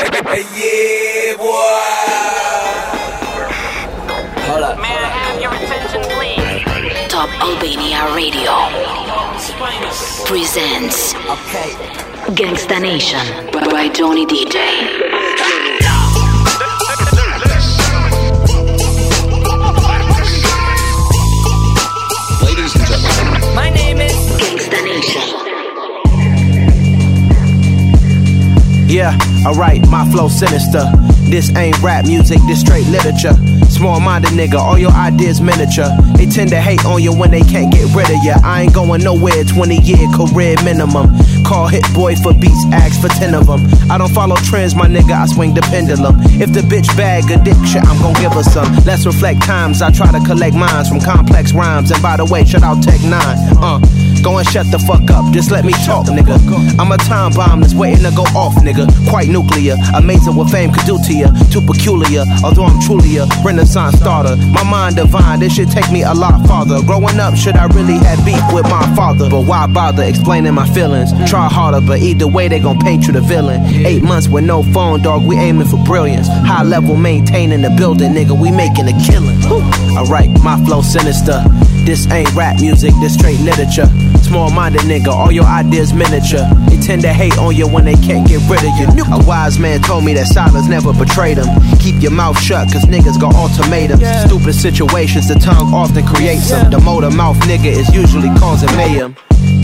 yeah, boy. Hold up. May I have your attention, please? Top Albania Radio presents Okay. Gangsta Nation by Johnny DJ. Ladies and gentlemen. My name is. Gangsta Nation. Yeah, alright, my flow sinister. This ain't rap music, this straight literature. Small minded nigga, all your ideas miniature. They tend to hate on you when they can't get rid of you. I ain't going nowhere, 20 year career minimum. Call Hit Boy for beats, ask for 10 of them. I don't follow trends, my nigga, I swing the pendulum. If the bitch bag addiction, I'm gon' give her some. Let's reflect times, I try to collect minds from complex rhymes. And by the way, shout out Tech 9. Uh, go and shut the fuck up, just let me talk, nigga. I'm a time bomb that's waiting to go off, nigga. Quite nuclear, amazing what fame could do to you. Too peculiar, although I'm truly a renaissance starter. My mind divine, this should take me a lot farther. Growing up, should I really have beef with my father? But why bother explaining my feelings? Try harder, but either way, they gon' paint you the villain. Eight months with no phone, dog, we aiming for brilliance. High level maintaining the building, nigga, we making a killing. Alright, my flow sinister. This ain't rap music, this straight literature. Small minded nigga, all your ideas miniature. They tend to hate on you when they can't get rid of you. A wise man told me that silence never betrayed them. Keep your mouth shut, cause niggas got ultimatums. Stupid situations, the tongue often creates them. The motor mouth nigga is usually causing mayhem.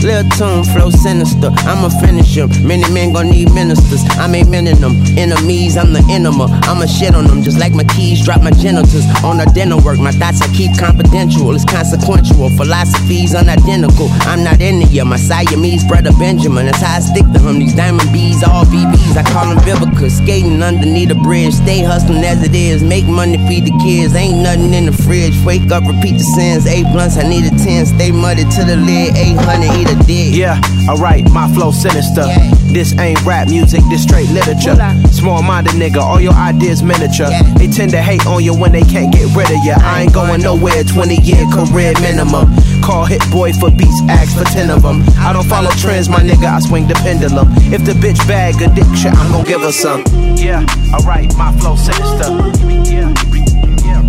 Lil tune, flow sinister. I'ma finish him. Many men gon' need ministers. I'm aiming them. Enemies, I'm the enema. I'ma shit on them just like my keys drop my genitals. On the dinner work, my thoughts I keep confidential. It's consequential. Philosophies unidentical. I'm not you. My Siamese brother Benjamin. That's how I stick to him. These diamond bees, all BBs. I call them Vivica. Skating underneath a bridge. Stay hustling as it is. Make money, feed the kids. Ain't nothing in the fridge. Wake up, repeat the sins. Eight blunts, I need a 10. Stay muddy to the lid. 800, eat a dick. Yeah, alright, my flow sinister. Yeah. This ain't rap music, this straight literature. Small minded nigga, all your ideas miniature. Yeah. They tend to hate on you when they can't get rid of you. I ain't going nowhere, 20 year career minimum. Call Hit Boy for beats, ask for 10 of them. I don't follow trends, my nigga, I swing the pendulum. If the bitch bag addiction, I'm gon' give her some. Yeah, alright, my flow sinister. Yeah, yeah,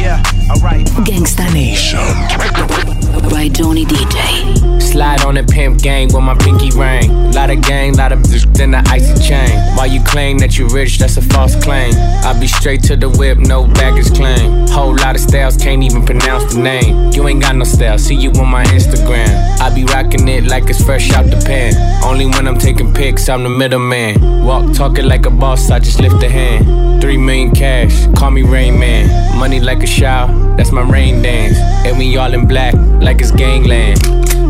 yeah, alright. Gangsta Nation by Johnny DJ. Slide on the pimp gang with my pinky ring. Lot of gang, lot of bitch, then the icy chain. While you claim that you rich, that's a false claim. I be straight to the whip, no baggage claim. Whole lot of styles, can't even pronounce the name. You ain't got no style, see you on my Instagram. I be rocking it like it's fresh out the pan. Only when I'm taking pics, I'm the middleman. Walk talking like a boss, I just lift a hand. Three million cash, call me Rain Man. Money like a shower, that's my rain dance. And we all in black, like it's gangland.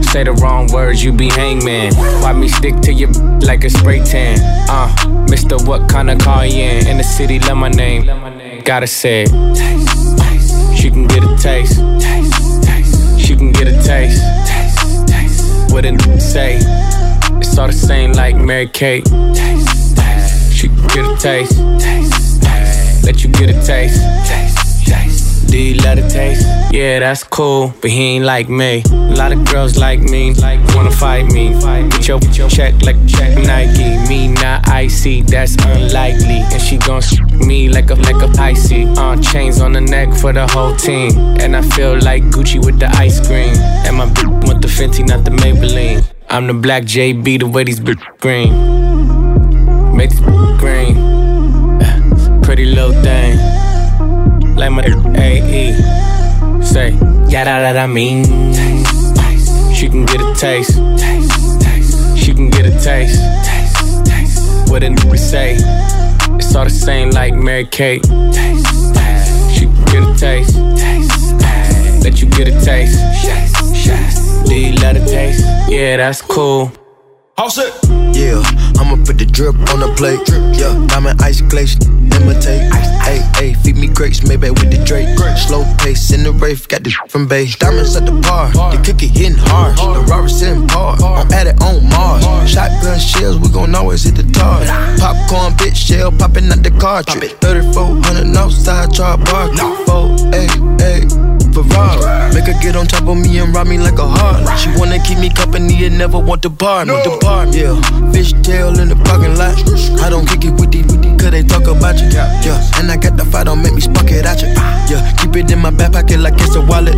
Say the wrong words, you be hangman. Why me stick to you like a spray tan? Uh, Mister, what kind of car you in? In the city, love my name. Gotta say it. She can get a taste. Taste. Taste. She can get a taste. Taste. Taste. What n- say? It's all the same like Mary Kate. Taste. Taste. She can get a taste. Taste. Taste. Let you get a taste. Taste. Do you love the taste? Yeah, that's cool, but he ain't like me. A lot of girls like me, like wanna fight me. Get your, get your check like check Nike. Me not icy, that's unlikely. And she gon' me like a like a Pisces. Uh, chains on the neck for the whole team. And I feel like Gucci with the ice cream. And my bitch want the Fenty, not the Maybelline. I'm the black JB, the way these bitch green. Make this green. Pretty little thing like my AE. Say, yada that I mean. She can get a taste. She can get a taste. What a nigga say. It's all the same like Mary Kate. She can get a taste. Let you get a taste. Do you love the taste? Yeah, that's cool. All set. Yeah, I'ma put the drip on the plate. Yeah, diamond ice glaze, imitate. Hey, hey, feed me grapes, maybe with the Drake. Slow pace in the rave, got this from base. Diamonds at the bar, the cookie hitting hard. The Robert sitting par, I'm at it on Mars. Shotgun shells, we gon' always hit the tar. Popcorn, bitch, shell popping out the cartridge. 3400 outside, char bar. Four, hey, hey. Make her get on top of me and rob me like a heart. She wanna keep me company and never want to bar No, The bar, yeah. Fishtail in the parking lot. I don't kick it with these, cause they talk about you. Yeah, and I got the fight. don't make me spark it at you. Yeah, keep it in my back pocket like it's a wallet.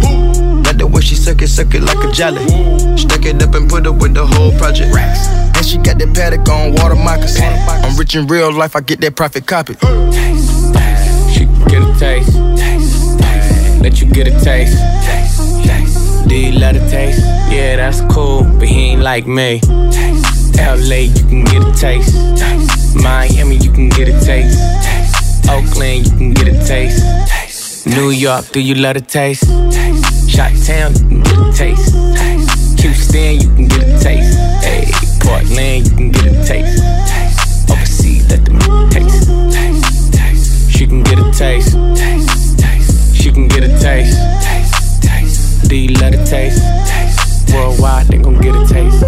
Like the way she suck it, suck it like a jelly. Stuck it up and put it with the whole project. And she got that paddock on water moccasin. I'm rich in real life, I get that profit copy. Taste, taste. She get a taste. taste. Let you get a taste. taste, taste. Do you love the taste? Yeah, that's cool, but he ain't like me. Taste, LA, you can get a taste. taste. Miami, you can get a taste. taste. Oakland, you can get a taste. taste. New York, do you love the taste? taste. Town, you can get a taste. taste. Houston, you can get a taste. Hey, Portland, you can get a taste. taste. Overseas, let them taste. taste. taste. She can get a taste. taste. Taste. She can get a taste. taste. taste. Do you love the taste? taste. Worldwide, they gon' get a taste.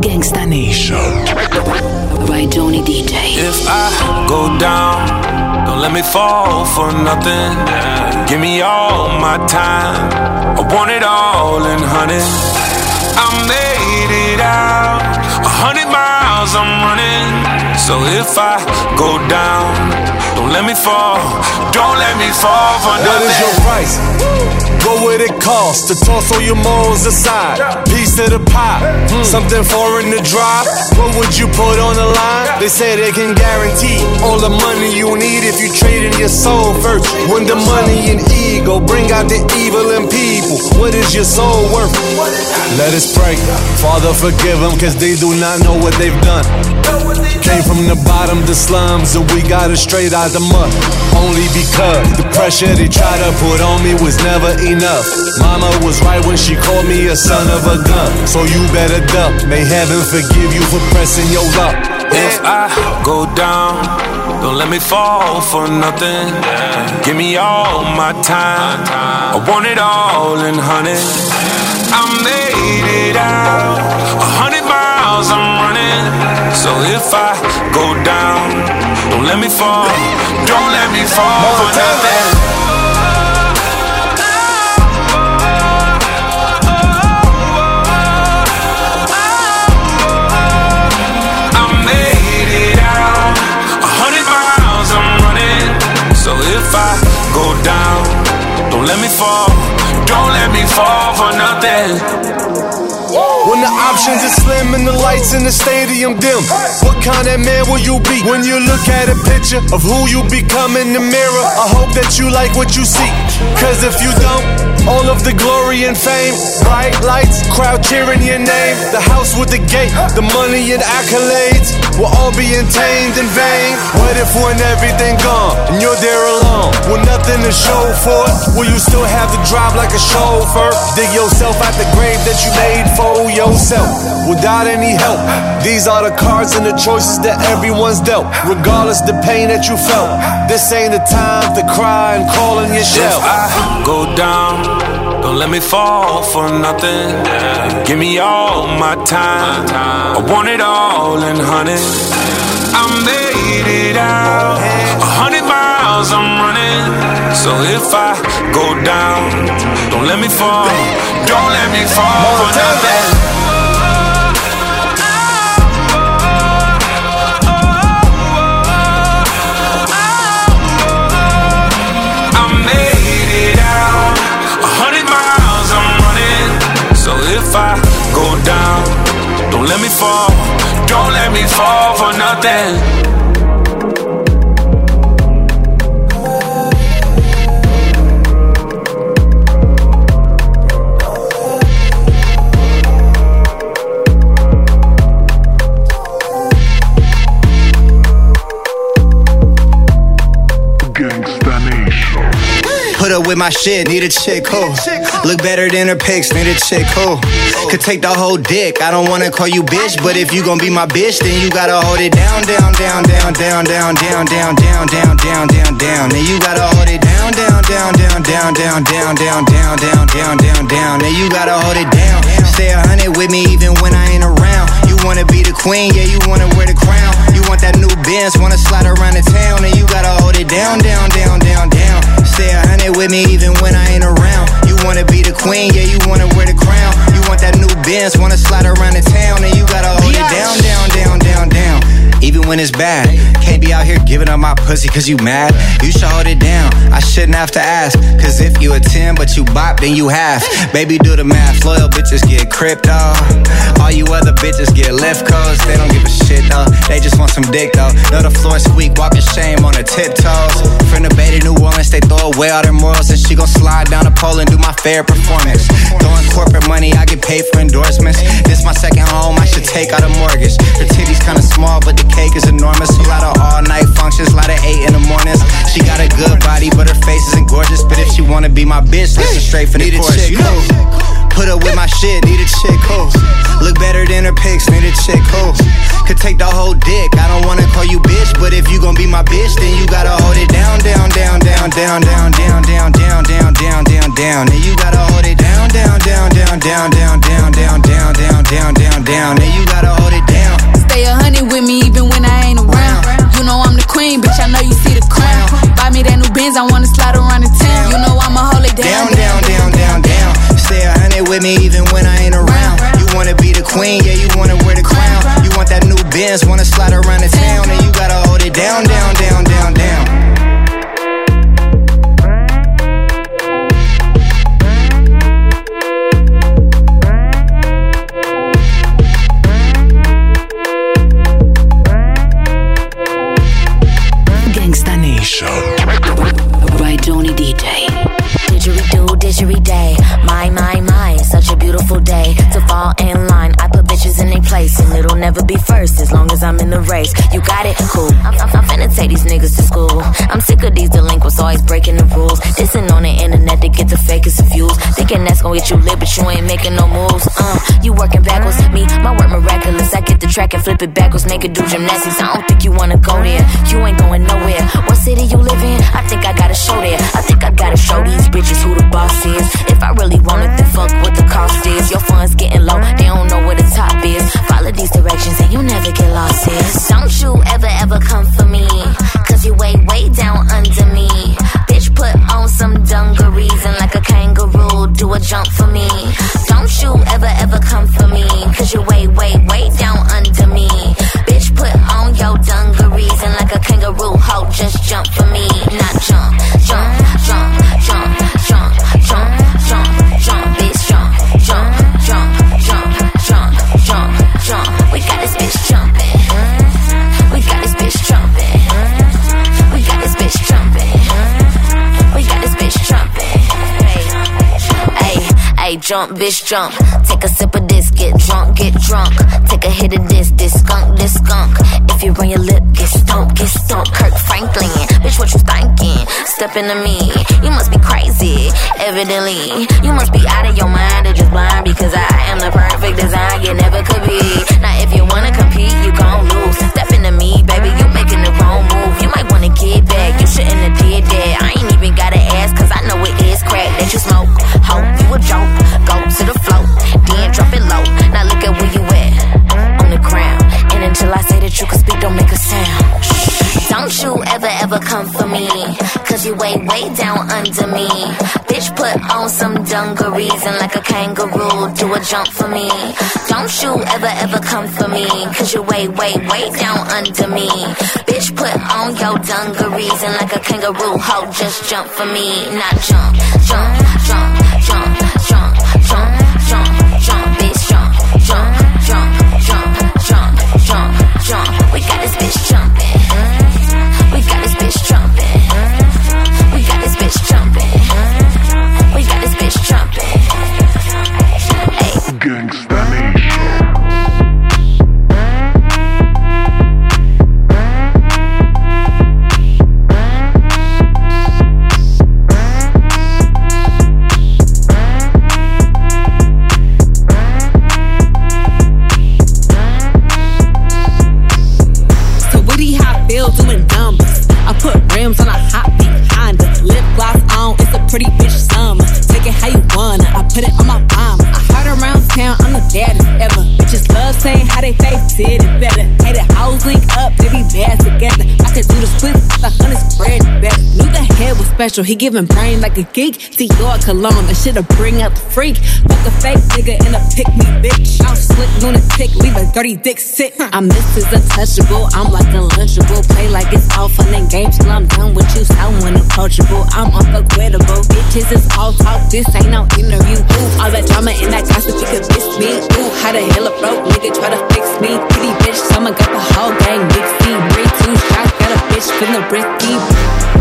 Gangsta Nation. By Johnny DJ. If I go down, don't let me fall for nothing. Give me all my time. I want it all in honey. I made it out. A hundred miles I'm running. So if I go down, don't let me fall. Don't let me fall for What nothing. is your price? What would it cost to toss all your morals aside? Piece of the pie, something foreign to drop. What would you put on the line? They say they can guarantee all the money you need if you trade in your soul first. When the money and ego bring out the evil in people, what is your soul worth? Let us pray. Father, forgive them, cause they do not know what they've done. Came from the bottom, the slums, and we got it straight out the mud. Only because the pressure they try to put on me was never enough. Mama was right when she called me a son of a gun. So you better duck. May heaven forgive you for pressing your luck. If I go down, don't let me fall for nothing. Give me all my time. I want it all in honey. I made it out. A hundred miles I'm running. So if I go down, don't let me fall. Don't let me fall for nothing. Slim and the lights in the stadium dim, what kind of man will you be when you look at a picture of who you become in the mirror? I hope that you like what you see, cause if you don't, all of the glory and fame, bright lights, crowd cheering your name, the house with the gate, the money and accolades will all be tamed in vain. What if when everything gone and you're there alone with nothing to show for it? Will you still have to drive like a chauffeur? Dig yourself out the grave that you made yourself without any help. These are the cards and the choices that everyone's dealt, regardless the pain that you felt. This ain't the time to cry and call on your If. I go down, don't let me fall for nothing. Give me all my time. I want it all in honey. I made it out. A hundred miles I'm running. So if I go down, don't let me fall. Don't let me fall for nothing. I go down, don't let me fall. Don't let me fall for nothing. With my shit, need a chick who look better than her pics, need a chick who could take the whole dick. I don't wanna call you bitch, but if you gon' be my bitch, then you gotta hold it down, down, down, down, down, down, down, down, down, down, down, down, down. Then you gotta hold it down, down, down, down, down, down, down, down, down, down, down, down, down. Then you gotta hold it down. Stay a hundred with me even when I ain't around. You wanna be the queen, yeah, you wanna wear the crown. You want that new Benz, wanna slide around the town, and you gotta hold it down, down, down, down, down. Stay a hundred with me even when I ain't around. You wanna be the queen, yeah, you wanna wear the crown. You want that new Benz, wanna slide around the town, and you gotta hold it down, down, down, down, down. Even when it's bad, can't be out here giving up my pussy cause you mad. You should hold it down. I shouldn't have to ask. Cause if you a 10 but you bop, then you half. Baby, do the math. Loyal bitches get crypto. Uh. All you other bitches get lift codes. They don't give a shit though. They just want some dick though. Know the floor squeak, walking shame on her tiptoes. The Bay to New Orleans, they throw away all their morals. And she gon' slide down the pole and do my fair performance. Throwing corporate money, I get paid for endorsements. This my second home, I should take out a mortgage. Her titties kinda small, but the cake is enormous. A lot of all night functions, a lot of eight in the mornings. She got a good body, but her face isn't gorgeous. But if she wanna be my bitch, listen straight from the chorus. You know, put up with my shit, need a chick who look better than her pics, need a chick who could take the whole dick. I don't wanna call you bitch, but if you gon' be my bitch, then you gotta hold it down, down, down, down, down, down, down, down, down, down, down, down, down. And you gotta hold it down, down, down, down, down, down, down, down, down, down, down, down, down. And you gotta hold it down. Stay a honey with me even when I ain't around. You know I'm the queen, bitch. I know you see the crown. Buy me that new Benz, I wanna slide around the town. You know I'ma hold it down, down, down, down, down. Stay a hundred with me even when I ain't around. You wanna be the queen, yeah, you wanna wear the crown. You want that new Benz, wanna slide around the town, and you gotta hold it down, down, down, down, down. Always breaking the rules. Dissing on the internet to get the fakest views. Thinking that's gonna get you lit, but you ain't making no moves. Uh, you working backwards, me, my work miraculous. I get the track and flip it backwards, make it do gymnastics. I don't think you wanna go there. You ain't going nowhere. What city you live in? I think I gotta show there. I think I gotta show these bitches who the boss is. If I really then fuck what the cost is. Your funds getting low, they don't know where the top is. Follow these directions and you never get lost, sis. Don't you ever, ever come for me. A jump for me. Don't you ever, ever come for me. Cause you way, way, way down under me. Bitch, put on your dungarees and like a kangaroo, ho, just jump for me. Not jump, jump, bitch, jump. Take a sip of this, get drunk, get drunk. Take a hit of this, this skunk, this skunk. If you run your lip, get stumped, get stumped. Kirk Franklin, bitch, what you thinking? Step into me, you must be crazy. Evidently, you must be out of your mind or just blind because I am the perfect design you never could be. Now, if you wanna compete, you gon' lose. Step into me, baby, you making the wrong move. You might wanna get back, you shouldn't have did that. I ain't even gotta ask, cause I know it is crack that you smoke. Hope you a joke, go to the float, then drop it low. Now look at where you at. Until I say that you can speak, don't make a sound. Don't you ever, ever come for me, cause you way, way down under me. Bitch, put on some dungarees and like a kangaroo, do a jump for me. Don't you ever, ever come for me, cause you way, way, way down under me. Bitch, put on your dungarees and like a kangaroo, ho, just jump for me. Not jump, jump, jump, jump. We got this bitch jumping. Mm-hmm. We got this bitch jumping. Mm-hmm. We got this bitch jumping. Mm-hmm. We got this bitch jumping. Special. He giving brain like a geek. Dior cologne, that shit'll bring out the freak. Fuck a fake nigga in a pick me bitch. I'm slick lunatic, leave a dirty dick sick. I'm Mrs. Untouchable, I'm like unlunchable. Play like it's all fun and games till I'm done with you. Sound unapproachable, I'm unforgettable. Bitches, it's all talk, this ain't no interview. Ooh, all that drama and that gossip, you could miss me. Ooh, how the hell a broke nigga try to fix me? Pretty bitch, someone got the whole gang mixed. Three, two shots, got a bitch feeling risky.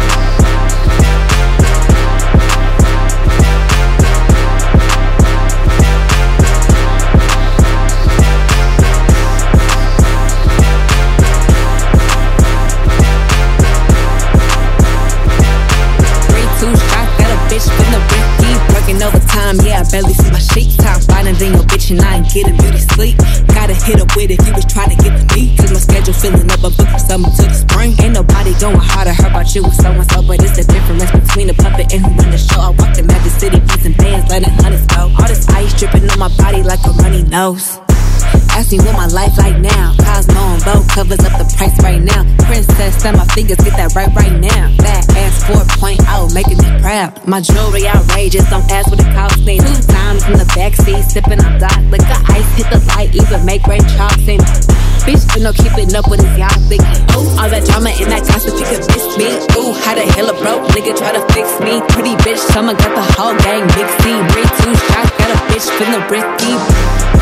I ain't getting beauty sleep. Gotta hit up with it if you was trying to get to me. Cause my schedule filling up, I'm booking summer to the spring. Ain't nobody going harder, heard about you with so so, but it's the difference between a puppet and who run the show. I walk the Magic City, using bands, letting hundreds go. All this ice dripping on my body like a runny nose. Ask me what my life like now. Cosmo and Vogue covers up the price right now. Princess and my fingers get that right right now. That ass 4.0 making me proud. My jewelry outrageous, don't ask what it cost me. Two times in the backseat, sipping on dark liquor. Ice hit the light, even make rain chalk seem. Bitch, you know keeping up with his y'all thick. Ooh, all that drama and that gossip, you could miss me. Ooh, how the hell a broke nigga try to fix me? Pretty bitch, someone got the whole gang mixed. Three, two shots, got a bitch feeling risky.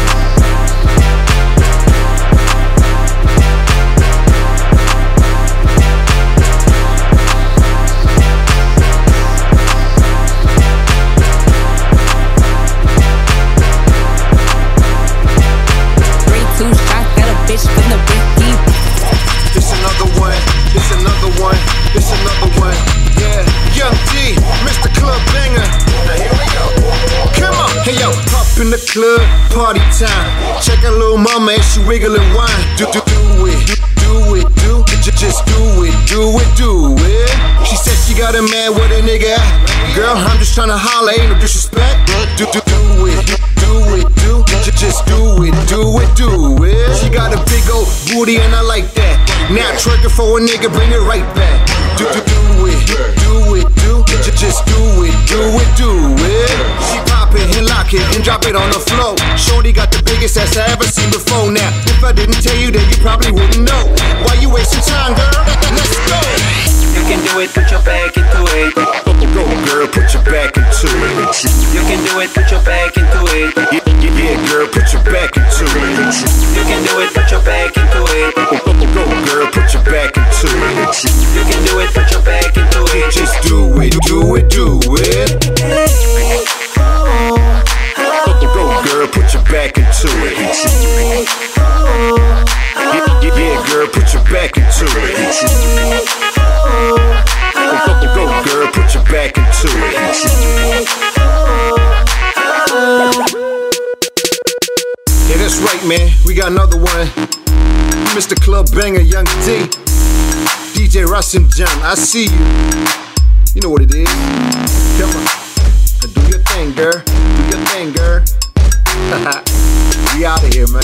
Little mama as she wiggling wine. Do do do it, do it, do it, just do it, do it, do it. She said she got a man with a nigga. Girl, I'm just trying to holler, ain't no disrespect. Do do do it, do it, do it, just do it, do it, do it. She got a big old booty and I like that. Now trigger for a nigga, bring it right back. Do do do it, do it, do it, just do it, do it, do it. She pop it and lock it and drop it on the floor. Shorty got the biggest ass I ever seen before. Now, if I didn't tell you, then you probably wouldn't know. Why you wasting time, girl? Let's go. You can do it, put your back into it. Go, girl, put your back into it. You can do it, put your back into it. Yeah, yeah, girl, put your back into it. You can do it, put your back into it. Go, girl, put your back into it. You can do it, put your back into it. Just do it, do it, do it. Go, girl, put your back into it. Yeah, yeah, girl, put your back into it. Go, girl, put your back into it. Yeah, that's right, man. We got another one. Mr. Club Banger, Young D. DJ Rasim John, I see you. You know what it is. Come on. Do your thing, girl. Do your thing, girl. we out of here, man.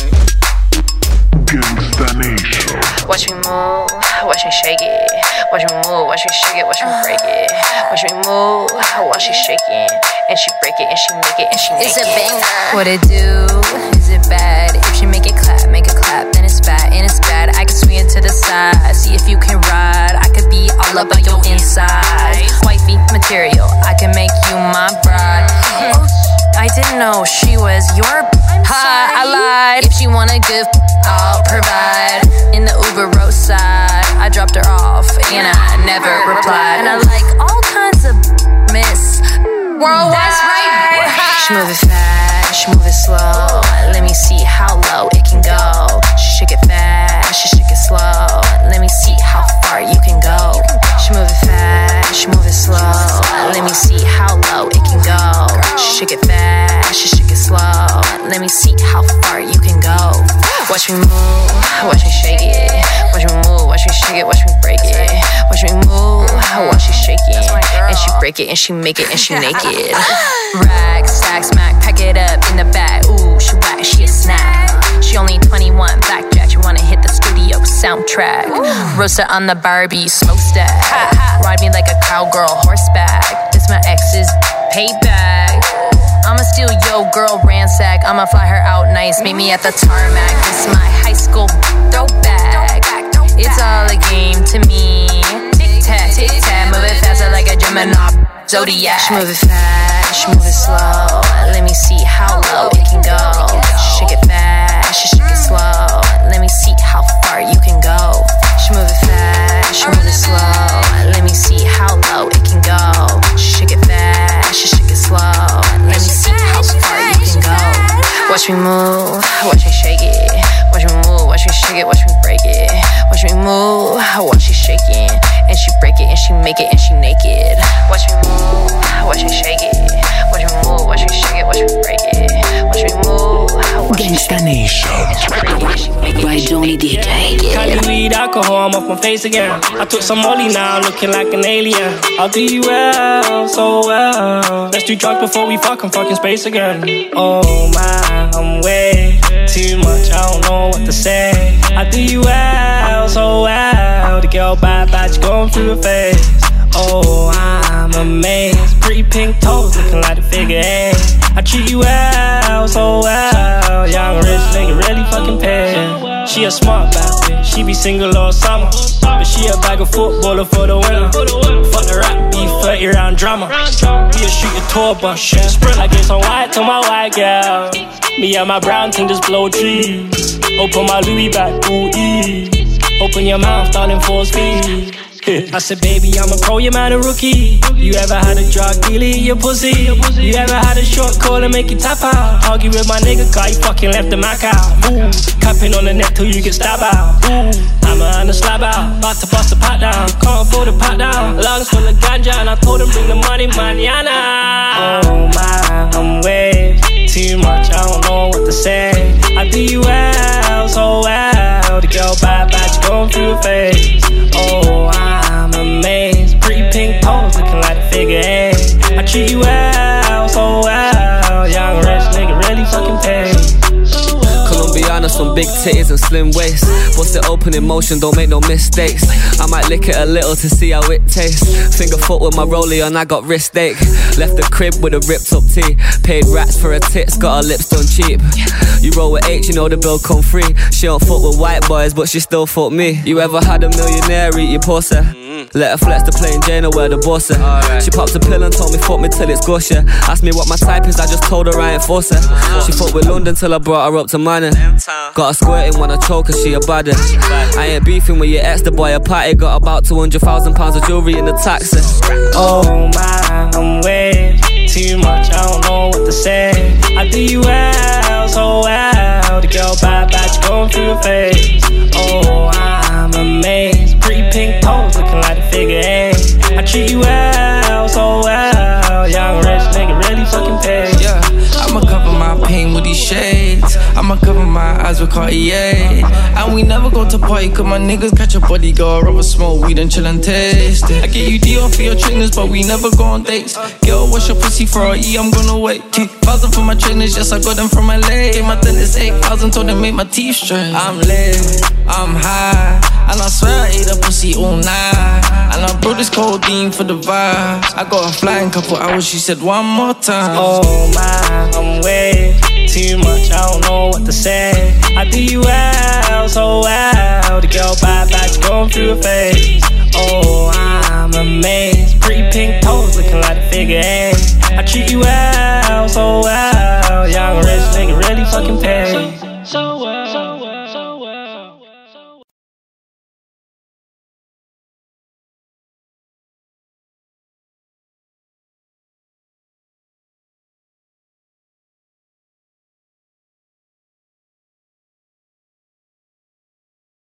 Gangsta Nation. Watch me move, watch me shake it. Watch me move, watch me shake it, watch me break it. Watch me move, watch she shaking. And she break it, and she make it, and she make It's a banger. What it do? Is it bad? If she make it clap, make it clap, then it's bad, and it's bad. I can swing it to the side, see if you can ride. I could be all up on your inside. Wifey material, I can make you my bride. I didn't know she was your. Hi, I lied. If she want a good, I'll provide. In the Uber roadside, I dropped her off and I never replied. And I like all kinds of miss worldwide. That's right. She move it fast, she move it slow. Let me see how low it can go. She shake it fast, she slow. Let me see how far you can go. She move it fast, she move it slow. Let me see how low it can go. She shake it fast, she shake it slow. Let me see how far you can go. Watch me move, watch me shake it. Watch me move, watch me shake it, watch me break it. Watch me move, while she shaking. And she break it and she make it and she naked. Rack, stack, smack, pack it up in the bag. Ooh, she whack, she a snack. Soundtrack. Roasted on the Barbie smokestack. Ride me like a cowgirl horseback. This my ex's payback. I'ma steal yo girl ransack. I'ma fly her out nice. Meet me at the tarmac. This my high school throwback. It's all a game to me. Tic tac, tic tac, move it faster like a Gemini zodiac. She move it fast, she move it slow. Let me see how low it can go. Shake it fast, she shake it slow. Let me see how far you can go. She move it fast, she move it slow. Let me see how low it can go. Shake it fast, she shake it slow. Let me see how far you can go. Watch me move, watch me shake it. Watch me move, watch me shake it, watch me break it. Watch me move, watch she shaking. And she break it, and she make it, and she naked. Watch me move, watch me shake it. Watch me move, watch me shake it, watch me break it. Watch me move, watch me Gangsta Nation by Johnny DJ. Cali weed, alcohol, I'm off my face again. I took some molly now, looking like an alien. I'll do you well, so well. Let's do drugs before we fuck, I'm fucking space again. Oh my, I'm way what to say. I do you well, so well. The girl bad, bad, she going through a phase. Oh, I'm amazed. Pretty pink toes, looking like a figure eight. I treat you well, so well. She a smart bad bitch, she be single all summer. But she a bag of footballer for the winter. Fuck the rap beef, 30 round drama. Be a shoot your tour bus, yeah. I get some white to my white girl. Me and my brown thing just blow trees. Open my Louis back, ooh. Open your mouth, darling, full speed. I said, baby, I'm a pro, your man a rookie. You ever had a drug dealer your pussy? You ever had a short call and make you tap out? Argue with my nigga, cause you fucking left the Mac out. Ooh, capping on the neck till you get stabbed out. Ooh, I'm a on a slab out, about to bust the pot down. Can't afford a pot down. Lungs full of ganja, and I told him bring the money manana. Oh my, I'm way too much, I don't know what to say. I do you big titties and slim waist. Bust it open in motion, don't make no mistakes. I might lick it a little to see how it tastes. Finger foot with my rollie and I got wrist ache. Left the crib with a ripped up tee. Paid rats for her tits, got her lips done cheap. You roll with H, you know the bill come free. She don't fuck with white boys, but she still fuck me. You ever had a millionaire eat your pussy? Let her flex the plain Jane or where the boss at. She popped a pill and told me fuck me till it's gush, yeah. Asked me what my type is, I just told her I ain't force her. Uh-huh. She fucked with London till I brought her up to money. Got her squirting when I choke her, she a baddie. I ain't beefing with your ex, the boy a party. Got about 200,000 pounds of jewelry in the taxi. Oh my, I'm way too much, I don't know what to say. I do you well, so well. The girl bad, bad, she going through a phase. Shades. I'ma cover my eyes with Cartier. And we never go to party, cause my niggas catch a body girl. Rather smoke weed and chill and taste it. I get you D off for your trainers, but we never go on dates. Girl, what's your pussy for a E? I'm gonna wait. Keep thousand for my trainers, yes, I got them from LA. Gave my dentist 8,000, told them make my teeth straight. I'm lit, I'm high. And I swear I ate a pussy all night. And I brought this codeine for the vibes. I got a flying couple hours, she said one more time. Oh my, I'm way too much, I don't know what to say. I do you well, so well. The girl bad bad, she going through a phase. Oh, I'm amazed. Pretty pink toes looking like a figure eight. I treat you well, so well. Young rich nigga really fucking paid. So, so, so